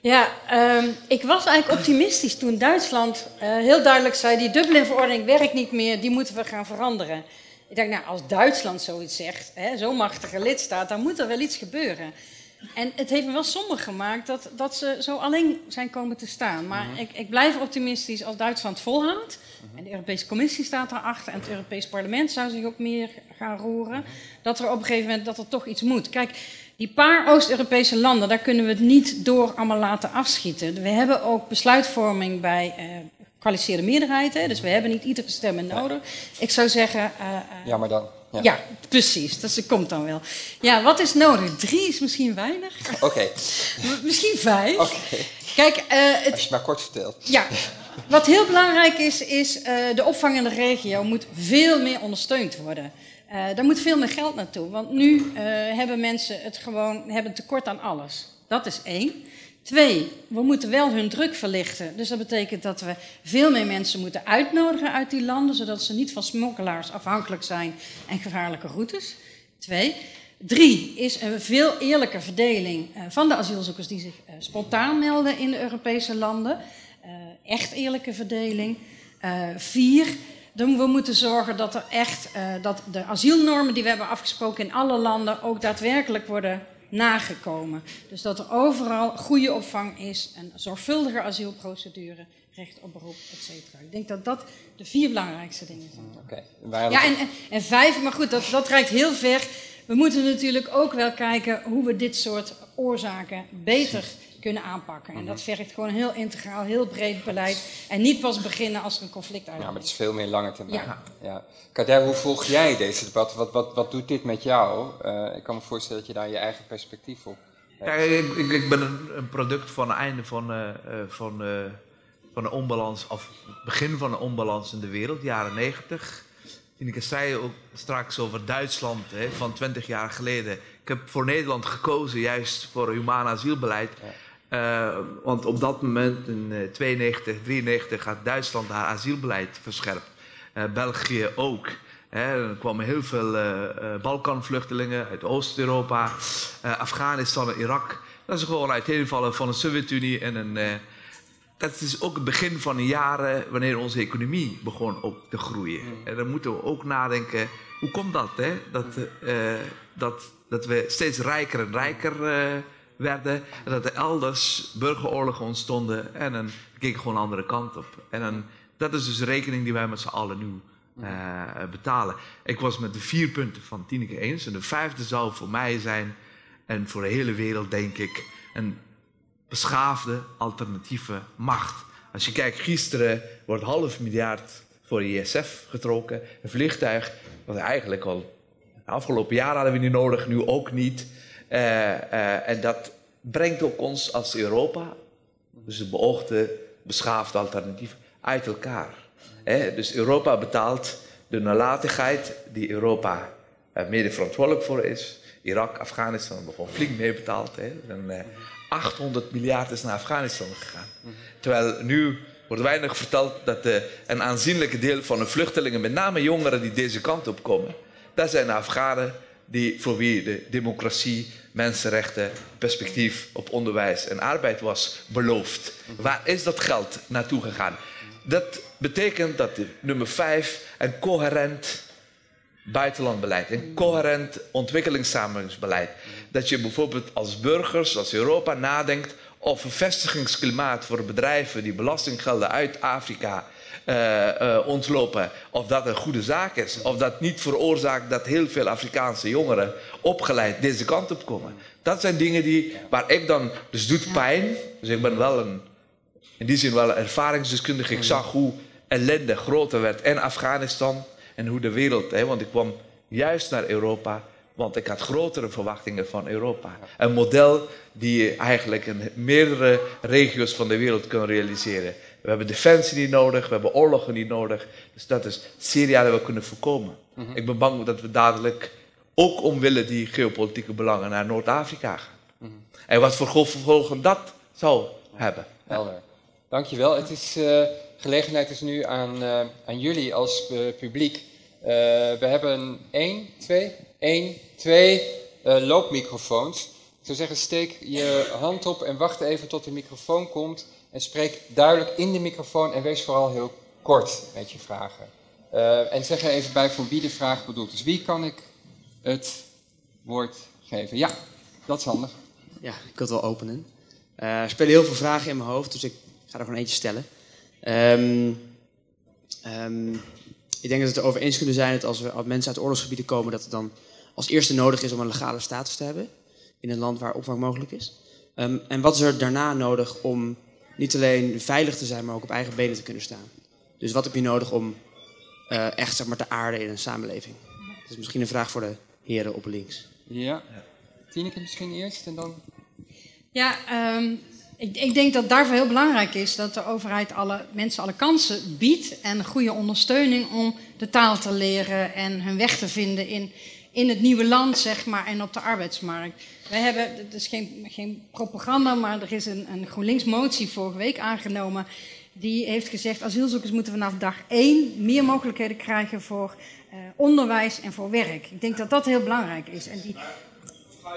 ja ehm, ik was eigenlijk optimistisch toen Duitsland eh, heel duidelijk zei: die Dublin-verordening werkt niet meer, die moeten we gaan veranderen. Ik dacht, nou, als Duitsland zoiets zegt, zo'n machtige lidstaat, dan moet er wel iets gebeuren. En het heeft me wel somber gemaakt dat, dat ze zo alleen zijn komen te staan. Maar ik, ik blijf optimistisch als Duitsland volhoudt. En de Europese Commissie staat daarachter. En het Europees Parlement zou zich ook meer gaan roeren. Dat er op een gegeven moment dat er toch iets moet. Kijk, die paar Oost-Europese landen, daar kunnen we het niet door allemaal laten afschieten. We hebben ook besluitvorming bij eh gekwalificeerde meerderheid. Hè, dus we hebben niet iedere stem nodig. Ik zou zeggen. eh, eh, Ja, maar dan. Ja. ja, precies. Dat komt dan wel. Ja, wat is nodig? Drie is misschien weinig. Oké, Misschien vijf. oké. Kijk, eh, het, Als je maar kort vertelt. ja, wat heel belangrijk is, is eh, de opvang in de regio moet veel meer ondersteund worden. Eh daar moet veel meer geld naartoe. Want nu hebben mensen het gewoon hebben tekort aan alles. Dat is één. Twee, we moeten wel hun druk verlichten. Dus dat betekent dat we veel meer mensen moeten uitnodigen uit die landen, zodat ze niet van smokkelaars afhankelijk zijn en gevaarlijke routes. Twee. Drie is een veel eerlijke verdeling eh, van de asielzoekers die zich eh, spontaan melden in de Europese landen. Eh, echt eerlijke verdeling. Vier, we moeten zorgen dat er echt dat de asielnormen die we hebben afgesproken in alle landen ook daadwerkelijk worden nagekomen. Dus dat er overal goede opvang is, een zorgvuldige asielprocedure, recht op beroep, et cetera. Ik denk dat dat de vier belangrijkste dingen zijn. Oké. Waren Ja, en, en, en vijf, maar goed, dat, dat reikt heel ver. We moeten natuurlijk ook wel kijken hoe we dit soort oorzaken beter kunnen aanpakken. En dat vergt gewoon een heel integraal, heel breed beleid. En niet pas beginnen als er een conflict Ja, maar het uitkomt. is veel meer lange termijn. Ja. Ja. Kader, hoe volg jij deze debat? Wat, wat, wat doet dit met jou? Eh, ik kan me voorstellen dat je daar je eigen perspectief op hebt. Ja, ik, ik, ik ben een, een product van het einde van, eh, eh, van, eh, van de onbalans, of het begin van de onbalans in de wereld, de jaren 90. Tineke zei ook straks over Duitsland hè, van 20 jaar geleden. Ik heb voor Nederland gekozen juist voor een humaan asielbeleid. Eh, want op dat moment, in eh, 92, 93, had Duitsland haar asielbeleid verscherpt. Eh, België ook. Hè, er kwamen heel veel eh, Balkanvluchtelingen uit Oost-Europa, Afghanistan en Irak. Dat is gewoon uiteenvallen van een Sovjet-Unie en een dat is ook het begin van de jaren wanneer onze economie begon ook te groeien. En dan moeten we ook nadenken, hoe komt dat? Hè? Dat, dat, dat we steeds rijker en rijker werden. En dat er elders burgeroorlogen ontstonden. En dan keek gewoon een andere kant op. En dat is dus de rekening die wij met z'n allen nu eh, betalen. Ik was met de vier punten van Tineke eens. En de vijfde zou voor mij zijn, en voor de hele wereld denk ik, een beschaafde alternatieve macht. Als je kijkt, gisteren wordt half miljard voor de ISF getrokken. Een vliegtuig, wat eigenlijk al de afgelopen jaren hadden we niet nodig, nu ook niet. Eh, eh, en dat brengt ook ons als Europa, dus de beoogde beschaafde alternatief, uit elkaar. Dus Europa betaalt de nalatigheid die Europa uh, mede verantwoordelijk voor is. Irak, Afghanistan hebben gewoon flink mee betaald. Hè? En, 800 miljard is naar Afghanistan gegaan. Terwijl nu wordt weinig verteld dat een aanzienlijke deel van de vluchtelingen, met name jongeren die deze kant op komen, dat zijn Afghanen die, voor wie de democratie, mensenrechten, perspectief op onderwijs en arbeid was beloofd. Waar is dat geld naartoe gegaan? Dat betekent dat nummer vijf een coherent buitenlandbeleid, een coherent ontwikkelingssamenwerkingsbeleid. Dat je bijvoorbeeld als burgers, als Europa nadenkt over een vestigingsklimaat voor bedrijven die belastinggelden uit Afrika uh, uh, ontlopen. Of dat een goede zaak is. Of dat niet veroorzaakt dat heel veel Afrikaanse jongeren opgeleid deze kant op komen. Dat zijn dingen die, waar ik dan, dus doet pijn. Dus ik ben wel een, in die zin wel een ervaringsdeskundige. Ik zag hoe ellende groter werd in Afghanistan en hoe de wereld, hè, want ik kwam juist naar Europa, want ik had grotere verwachtingen van Europa. Een model die je eigenlijk in meerdere regio's van de wereld kan realiseren. We hebben defensie niet nodig, we hebben oorlogen niet nodig. Dus dat is Syrië dat we kunnen voorkomen. Mhm. Ik ben bang dat we dadelijk ook omwille die geopolitieke belangen naar Noord-Afrika gaan. Mhm. En wat voor gevolgen dat zou hebben. Helder. Dankjewel. Het is, uh, gelegenheid is nu aan, uh, aan jullie als uh, publiek. we hebben één, twee, één, twee loopmicrofoons. Ik zou zeggen, steek je hand op en wacht even tot de microfoon komt. En spreek duidelijk in de microfoon en wees vooral heel kort met je vragen. en zeg er even bij voor wie de vraag bedoelt. Dus wie kan ik het woord geven? Ja, dat is handig. Ja, ik kan het wel openen. er spelen heel veel vragen in mijn hoofd, dus ik ga er gewoon eentje stellen. Um, um, ik denk dat we het erover eens kunnen zijn dat als, we, als mensen uit oorlogsgebieden komen, dat het dan als eerste nodig is om een legale status te hebben in een land waar opvang mogelijk is. Um, en wat is er daarna nodig om niet alleen veilig te zijn, maar ook op eigen benen te kunnen staan? Dus wat heb je nodig om uh, echt zeg maar, te aarden in een samenleving? Dat is misschien een vraag voor de heren op links. Ja. Tineke misschien eerst en dan... Ja, um, ik, ik, denk dat daarvoor heel belangrijk is dat de overheid alle mensen alle kansen biedt en goede ondersteuning om de taal te leren en hun weg te vinden in, in het nieuwe land, zeg maar, en op de arbeidsmarkt. Wij hebben, het is geen, geen propaganda, maar er is een, een GroenLinks-motie vorige week aangenomen. Die heeft gezegd, asielzoekers moeten vanaf dag één meer mogelijkheden krijgen voor uh, onderwijs en voor werk. Ik denk dat dat heel belangrijk is. En die,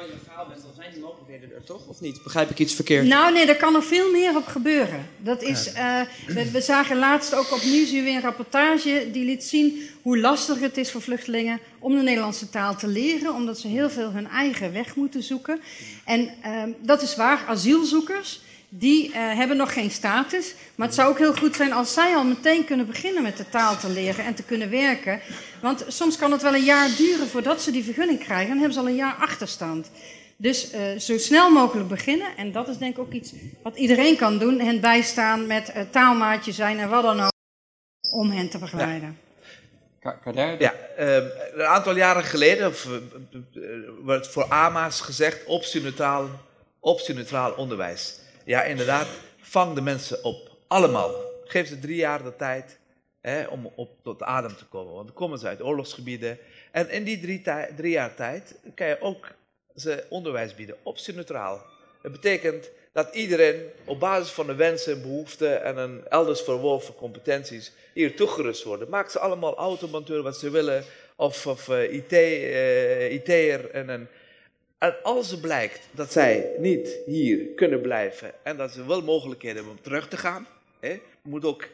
je legaal bent, dan zijn die mogelijkheden er toch? Of niet? Begrijp ik iets verkeerd? Nou nee, daar kan nog veel meer op gebeuren. Dat is, uh, we, we, zagen laatst ook op Nieuwsuur weer een rapportage die liet zien hoe lastig het is voor vluchtelingen om de Nederlandse taal te leren, omdat ze heel veel hun eigen weg moeten zoeken. En uh, dat is waar, asielzoekers, die uh, hebben nog geen status. Maar het zou ook heel goed zijn als zij al meteen kunnen beginnen met de taal te leren en te kunnen werken. Want soms kan het wel een jaar duren voordat ze die vergunning krijgen. En dan hebben ze al een jaar achterstand. Dus uh, zo snel mogelijk beginnen. En dat is denk ik ook iets wat iedereen kan doen. Hen bijstaan met uh, taalmaatje zijn en wat dan ook. Om hen te begeleiden. Ja, ja uh, een aantal jaren geleden of, werd voor AMA's gezegd optioneutaal, optioneutaal onderwijs. Ja, inderdaad, vang de mensen op. Allemaal. Geef ze drie jaar de tijd hè, om op tot adem te komen. Want dan komen ze uit oorlogsgebieden. En in die drie, jaar tijd kan je ook ze onderwijs bieden, optioneutraal. Dat betekent dat iedereen op basis van de wensen en behoeften en een elders verworven competenties hier toegerust worden. Maak ze allemaal automonteur wat ze willen, of, of uh, IT, uh, IT'er en een En als blijkt dat zij niet hier kunnen blijven en dat ze wel mogelijkheden hebben om terug te gaan, hè, moet ook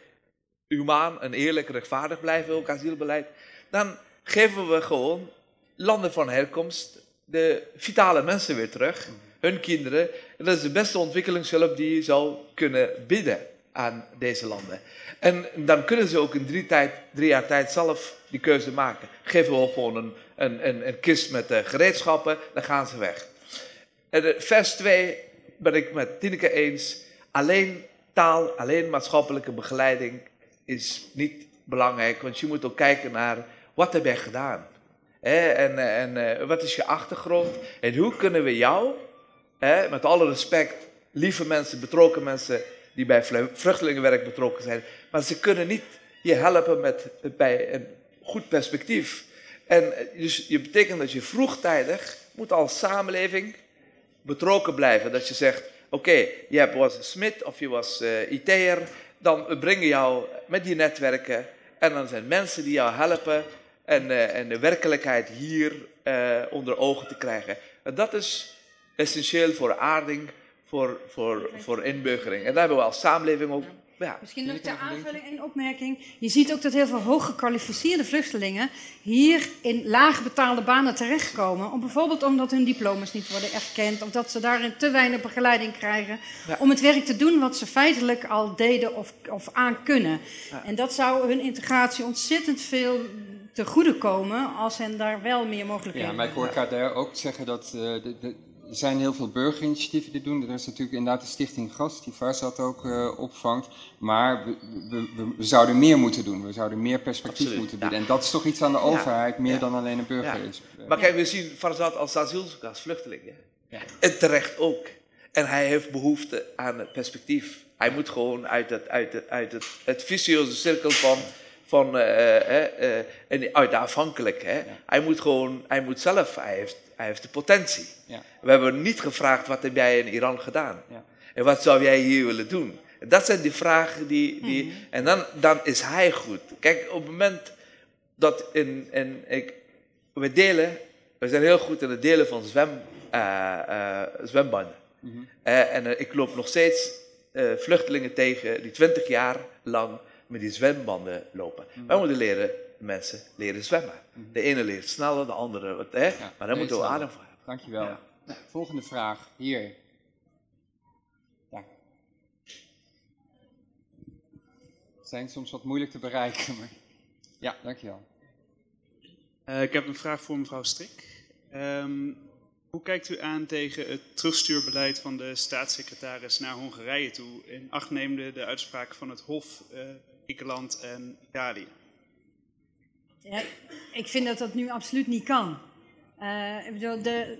humaan en eerlijk rechtvaardig blijven, ook asielbeleid, dan geven we gewoon landen van herkomst de vitale mensen weer terug, hun kinderen. En dat is de beste ontwikkelingshulp die je zou kunnen bieden aan deze landen. En dan kunnen ze ook in drie, drie jaar tijd zelf die keuze maken. Geven we gewoon een, een, kist met uh, gereedschappen, dan gaan ze weg. En uh, vers 2 ben ik met Tineke eens. Alleen taal, alleen maatschappelijke begeleiding is niet belangrijk. Want je moet ook kijken naar wat heb jij gedaan. En, en uh, wat is je achtergrond? En hoe kunnen we jou, met alle respect, lieve mensen, betrokken mensen die bij vluchtelingenwerk betrokken zijn, maar ze kunnen niet je helpen met, bij een goed perspectief. En dus je betekent dat je vroegtijdig moet als samenleving betrokken blijven. Dat je zegt, oké, je was smid of je was uh, IT'er, dan brengen jou met die netwerken en dan zijn mensen die jou helpen en, uh, en de werkelijkheid hier uh, onder ogen te krijgen. En dat is essentieel voor aarding, voor, voor, voor inburgering. En daar hebben we als samenleving ook ja. Misschien nog ter aanvulling één opmerking. Je ziet ook dat heel veel hooggekwalificeerde vluchtelingen hier in laag betaalde banen terechtkomen. Om, bijvoorbeeld omdat hun diploma's niet worden erkend of dat ze daarin te weinig begeleiding krijgen ja. om het werk te doen wat ze feitelijk al deden of, of aan kunnen. Ja. En dat zou hun integratie ontzettend veel te goede komen als hen daar wel meer mogelijkheden Ja, maar ik hoor Kader ook zeggen dat uh, de, de er zijn heel veel burgerinitiatieven die doen. Er is natuurlijk inderdaad de Stichting Gast, die Varsat ook uh, opvangt. Maar we, we, we, zouden meer moeten doen. We zouden meer perspectief Absoluut, moeten bieden. En dat is toch iets aan de overheid, meer dan alleen een burger is. Maar kijk, we zien Farzad als asielzoeker, als vluchteling. Ja? En terecht ook. En hij heeft behoefte aan perspectief. Hij moet gewoon uit het, uit het, uit het, het vicieuze cirkel van van, uh, uh, uh, uit de afhankelijk. Hè. Hij moet gewoon, hij moet zelf, hij heeft, hij heeft de potentie. Ja. We hebben niet gevraagd, wat heb jij in Iran gedaan? Ja. En wat zou jij hier willen doen? En dat zijn die vragen die... die mm -hmm. En dan, dan is hij goed. Kijk, op het moment dat in, in, ik, we delen... We zijn heel goed in het delen van zwem, zwembanden. Mm -hmm. en ik loop nog steeds vluchtelingen tegen die twintig jaar lang met die zwembanden lopen. Mm. Wij moeten leren, mensen leren zwemmen. Mm. De ene leert sneller, de andere wat, hè? Ja, maar daar moeten we adem voor hebben. Dankjewel. Ja. Nou, volgende vraag, hier. Ja. Zijn soms wat moeilijk te bereiken, maar... Ja, dankjewel. Uh, ik heb een vraag voor mevrouw Strik. Um, hoe kijkt u aan tegen het terugstuurbeleid van de staatssecretaris naar Hongarije toe, in acht nemende de uitspraak van het Hof uh, Griekenland en Italië? Ja, ik vind dat dat nu absoluut niet kan. Uh, de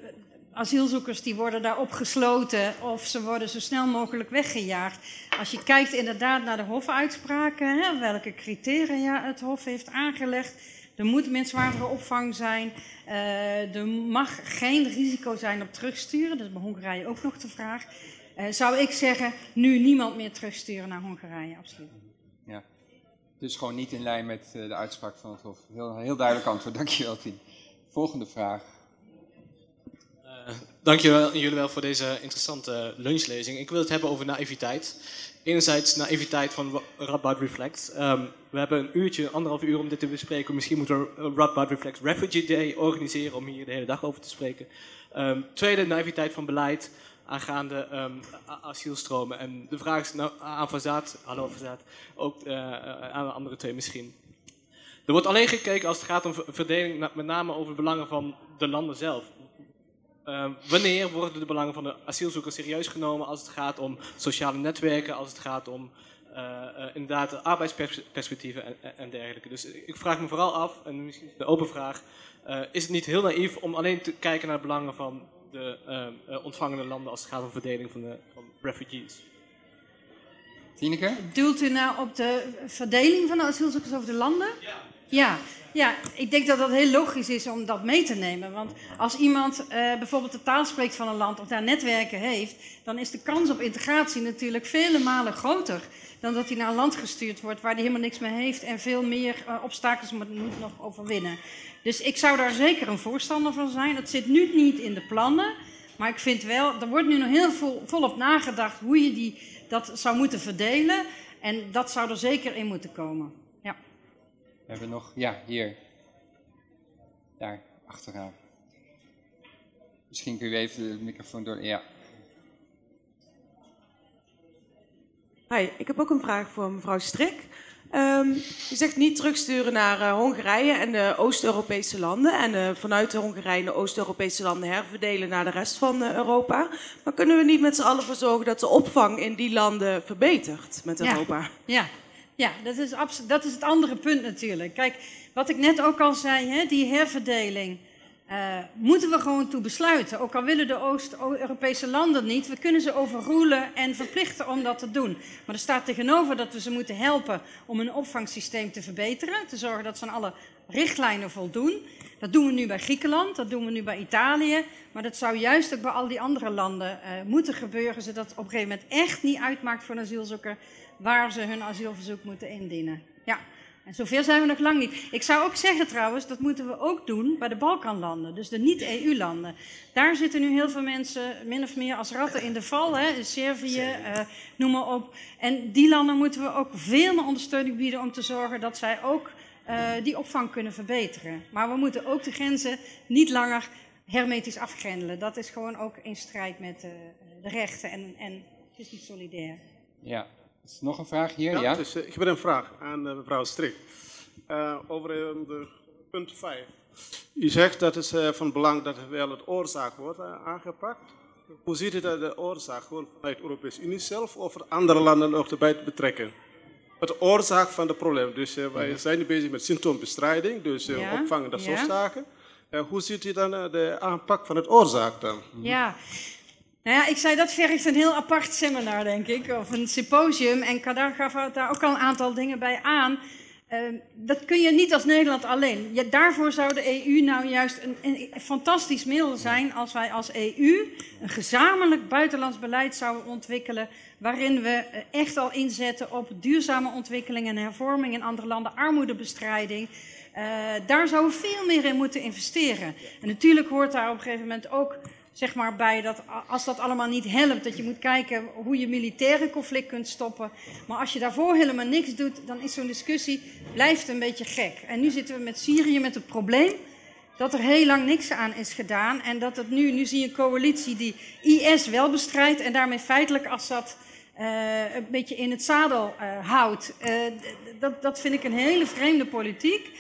asielzoekers die worden daar opgesloten of ze worden zo snel mogelijk weggejaagd. Als je kijkt inderdaad naar de hofuitspraken, hè, welke criteria het Hof heeft aangelegd. Er moet menswaardige opvang zijn. Uh, er mag geen risico zijn op terugsturen. Dat is bij Hongarije ook nog de vraag. Uh, zou ik zeggen, nu niemand meer terugsturen naar Hongarije, absoluut. Ja. Dus gewoon niet in lijn met uh, de uitspraak van het Hof. Heel, heel duidelijk antwoord, dankjewel Tien. Volgende vraag. Uh, dankjewel jullie wel voor deze interessante lunchlezing. Ik wil het hebben over naïviteit. Enerzijds naïviteit van Radboud Reflect. Um, we hebben een uurtje, anderhalf uur om dit te bespreken. Misschien moeten we Radboud Reflect Refugee Day organiseren om hier de hele dag over te spreken. Um, tweede, naïviteit van beleid aangaande um, asielstromen. En de vraag is nou, aan Verzaat, hallo ook uh, aan de andere twee misschien. Er wordt alleen gekeken als het gaat om verdeling, met name over de belangen van de landen zelf. Uh, wanneer worden de belangen van de asielzoekers serieus genomen als het gaat om sociale netwerken, als het gaat om uh, inderdaad arbeidsperspectieven en, en, dergelijke. Dus ik vraag me vooral af, en misschien de open vraag, is het niet heel naïef om alleen te kijken naar de belangen van de ontvangende landen als het gaat om verdeling van, de, van refugees? Tineke? Doelt u nou op de verdeling van de asielzoekers over de landen? Ja. Ja, ik denk dat dat heel logisch is om dat mee te nemen. Want als iemand uh, bijvoorbeeld de taal spreekt van een land of daar netwerken heeft, dan is de kans op integratie natuurlijk vele malen groter dan dat hij naar een land gestuurd wordt waar hij helemaal niks mee heeft en veel meer uh, obstakels moet, moet nog overwinnen. Dus ik zou daar zeker een voorstander van zijn. Dat zit nu niet in de plannen, maar ik vind wel, er wordt nu nog heel vol, volop nagedacht hoe je die, dat zou moeten verdelen. En dat zou er zeker in moeten komen. We hebben nog, ja, hier. Daar, achteraan. Misschien kun je even de microfoon door. Ja. Hi, ik heb ook een vraag voor mevrouw Strik. Um, u zegt niet terugsturen naar uh, Hongarije en de Oost-Europese landen. En uh, vanuit de Hongarije en de Oost-Europese landen herverdelen naar de rest van uh, Europa. Maar kunnen we niet met z'n allen voor zorgen dat de opvang in die landen verbetert met Europa? Ja, ja. Ja dat, is dat is het andere punt natuurlijk. Kijk, wat ik net ook al zei, hè, die herverdeling. Uh, moeten we gewoon toe besluiten. Ook al willen de Oost-Europese landen niet, we kunnen ze overroelen en verplichten om dat te doen. Maar er staat tegenover dat we ze moeten helpen om hun opvangsysteem te verbeteren, te zorgen dat ze aan alle richtlijnen voldoen. Dat doen we nu bij Griekenland, dat doen we nu bij Italië, maar dat zou juist ook bij al die andere landen uh, moeten gebeuren, zodat het op een gegeven moment echt niet uitmaakt voor een asielzoeker waar ze hun asielverzoek moeten indienen. Ja. En zover zijn we nog lang niet. Ik zou ook zeggen trouwens, dat moeten we ook doen bij de Balkanlanden, dus de niet-EU-landen. Daar zitten nu heel veel mensen min of meer als ratten in de val, hè, Servië, uh, noem maar op. En die landen moeten we ook veel meer ondersteuning bieden om te zorgen dat zij ook uh, die opvang kunnen verbeteren. Maar we moeten ook de grenzen niet langer hermetisch afgrendelen. Dat is gewoon ook in strijd met uh, de rechten en, en het is niet solidair. Ja, is nog een vraag hier? Ja, ja? Dus, uh, ik heb een vraag aan uh, mevrouw Strik. Uh, over de punt 5. U zegt dat het van belang dat wel het oorzaak wordt aangepakt. Hoe ziet u dat de oorzaak gewoon vanuit de Europese Unie zelf of andere landen ook erbij te betrekken? Het oorzaak van het probleem. Dus wij ja. zijn nu bezig met symptoombestrijding, dus ja. opvangen dat soort zaken. hoe ziet u dan de aanpak van het oorzaak dan? Ja. Nou ja, ik zei dat vergt een heel apart seminar, denk ik, of een symposium. En Kadar gaf daar ook al een aantal dingen bij aan. Uh, dat kun je niet als Nederland alleen. Daarvoor zou de EU nou juist een, een, fantastisch middel zijn als wij als EU een gezamenlijk buitenlands beleid zouden ontwikkelen. Waarin we echt al inzetten op duurzame ontwikkeling en hervorming in andere landen, armoedebestrijding. Uh, daar zouden we veel meer in moeten investeren. En natuurlijk hoort daar op een gegeven moment ook zeg maar bij dat als dat allemaal niet helpt, dat je moet kijken hoe je militaire conflict kunt stoppen. Maar als je daarvoor helemaal niks doet, dan is zo'n discussie blijft een beetje gek. En nu zitten we met Syrië met het probleem dat er heel lang niks aan is gedaan en dat het nu, nu zie je een coalitie die IS wel bestrijdt en daarmee feitelijk Assad uh, een beetje in het zadel uh, houdt. Uh, dat, dat vind ik een hele vreemde politiek.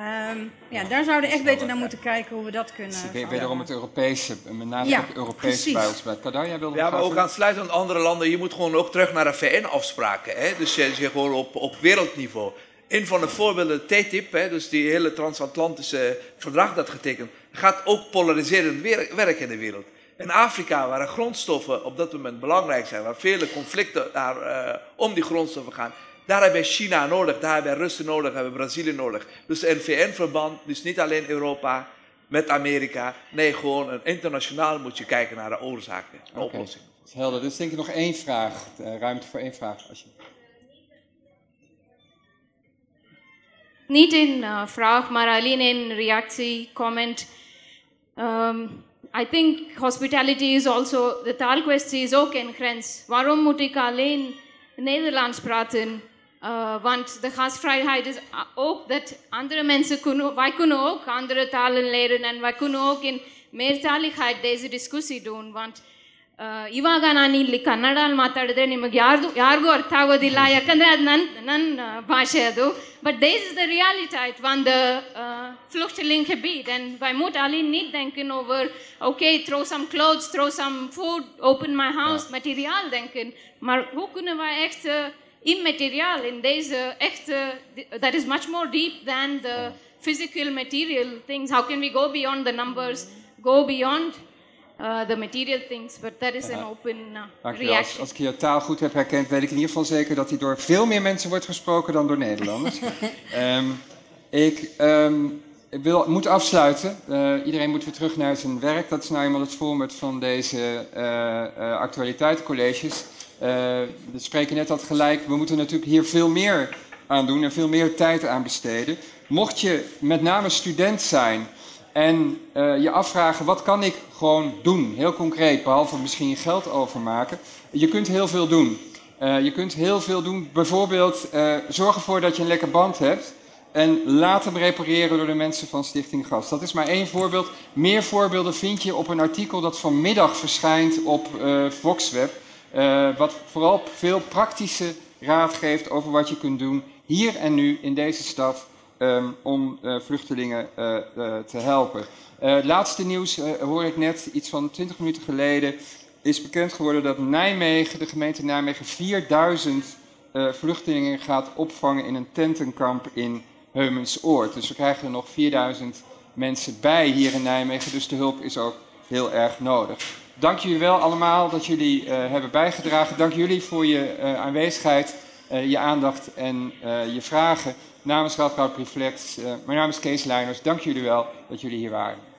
Um, ja, daar zouden we echt beter naar moeten kijken hoe we dat kunnen. Dus wederom het Europese, met name ja, het Europese buitenbeleid. Kadar, jij wilde Ja, maar ook aansluitend aan andere landen. Je moet gewoon ook terug naar de VN-afspraken. Dus je, je gewoon op, op wereldniveau. Een van de voorbeelden, TTIP, hè, dus die hele transatlantische verdrag dat getekend, gaat ook polariserend werk in de wereld. In Afrika, waar grondstoffen op dat moment belangrijk zijn, waar vele conflicten daar, uh, om die grondstoffen gaan, daar hebben we China nodig, daar hebben we Russen nodig, hebben we Brazilië nodig. Dus een VN-verband, dus niet alleen Europa met Amerika. Nee, gewoon een internationaal moet je kijken naar de oorzaken en okay. oplossingen. Dat is helder. Dus denk ik nog één vraag, uh, ruimte voor één vraag. Als je... Niet in uh, vraag, maar alleen in reactie, comment. Um, I think hospitality is also, de taalkwestie is ook een grens. Waarom moet ik alleen Nederlands praten? Uh, want de gastvrijheid is ook dat andere mensen kunnen, wij kunnen ook andere talen leren en wij kunnen ook in meertaligheid deze discussie doen. Want uh, ಇವಾಗ ನಾನು ಇಲ್ಲಿ ಕನ್ನಡಲ್ಲಿ ಮಾತಾಡಿದ್ರೆ ನಿಮಗೆ ಯಾರ್ದು ಯಾರಿಗೂ ಅರ್ಥ ಆಗೋದಿಲ್ಲ ಯಾಕಂದರೆ ಅದು ನನ್ನ ನನ್ನ ಭಾಷೆ ಅದು ಬಟ್ ದೇಸ್ ಇಸ್ ದ ರಿಯಾಲಿಟeit van de uh, vluchtelingengebied. En wij moeten alleen niet denken over, oké, okay, throw some clothes, throw some food, open my house, ja. materiaal denken. Maar hoe kunnen wij echt... Uh, immaterial in deze echte, that is much more deep than the physical material things. How can we go beyond the numbers, go beyond uh, the material things, but that is an open uh. Als, reaction. als ik je taal goed heb herkend, weet ik in ieder geval zeker dat hij door veel meer mensen wordt gesproken dan door Nederlanders. Ehm, ik, ehm, ik wil, moet afsluiten. Eh, iedereen moet weer terug naar zijn werk. Dat is nou eenmaal het format van deze eh, eh, actualiteitencolleges. Eh, we spreken net al gelijk, we moeten natuurlijk hier veel meer aan doen en veel meer tijd aan besteden. Mocht je met name student zijn en eh, je afvragen wat kan ik gewoon doen, heel concreet, behalve misschien geld overmaken. Je kunt heel veel doen. Eh, je kunt heel veel doen. Bijvoorbeeld eh, zorg ervoor dat je een lekker band hebt. En laat hem repareren door de mensen van Stichting Gas. Dat is maar één voorbeeld. Meer voorbeelden vind je op een artikel dat vanmiddag verschijnt op Voxweb. Eh, wat vooral veel praktische raad geeft over wat je kunt doen hier en nu in deze stad ehm, om eh, vluchtelingen eh, te helpen. Laatste nieuws hoor ik net, iets van 20 minuten geleden, is bekend geworden dat Nijmegen, de gemeente Nijmegen, 4000 eh, vluchtelingen gaat opvangen in een tentenkamp in Heumensoord. Dus we krijgen er nog 4000 mensen bij hier in Nijmegen, dus de hulp is ook heel erg nodig. Dank jullie wel allemaal dat jullie eh, hebben bijgedragen. Dank jullie voor je eh, aanwezigheid, eh, je aandacht en je vragen. Namens Radboud Reflex, mijn naam is Kees Leijners. Dank jullie wel dat jullie hier waren.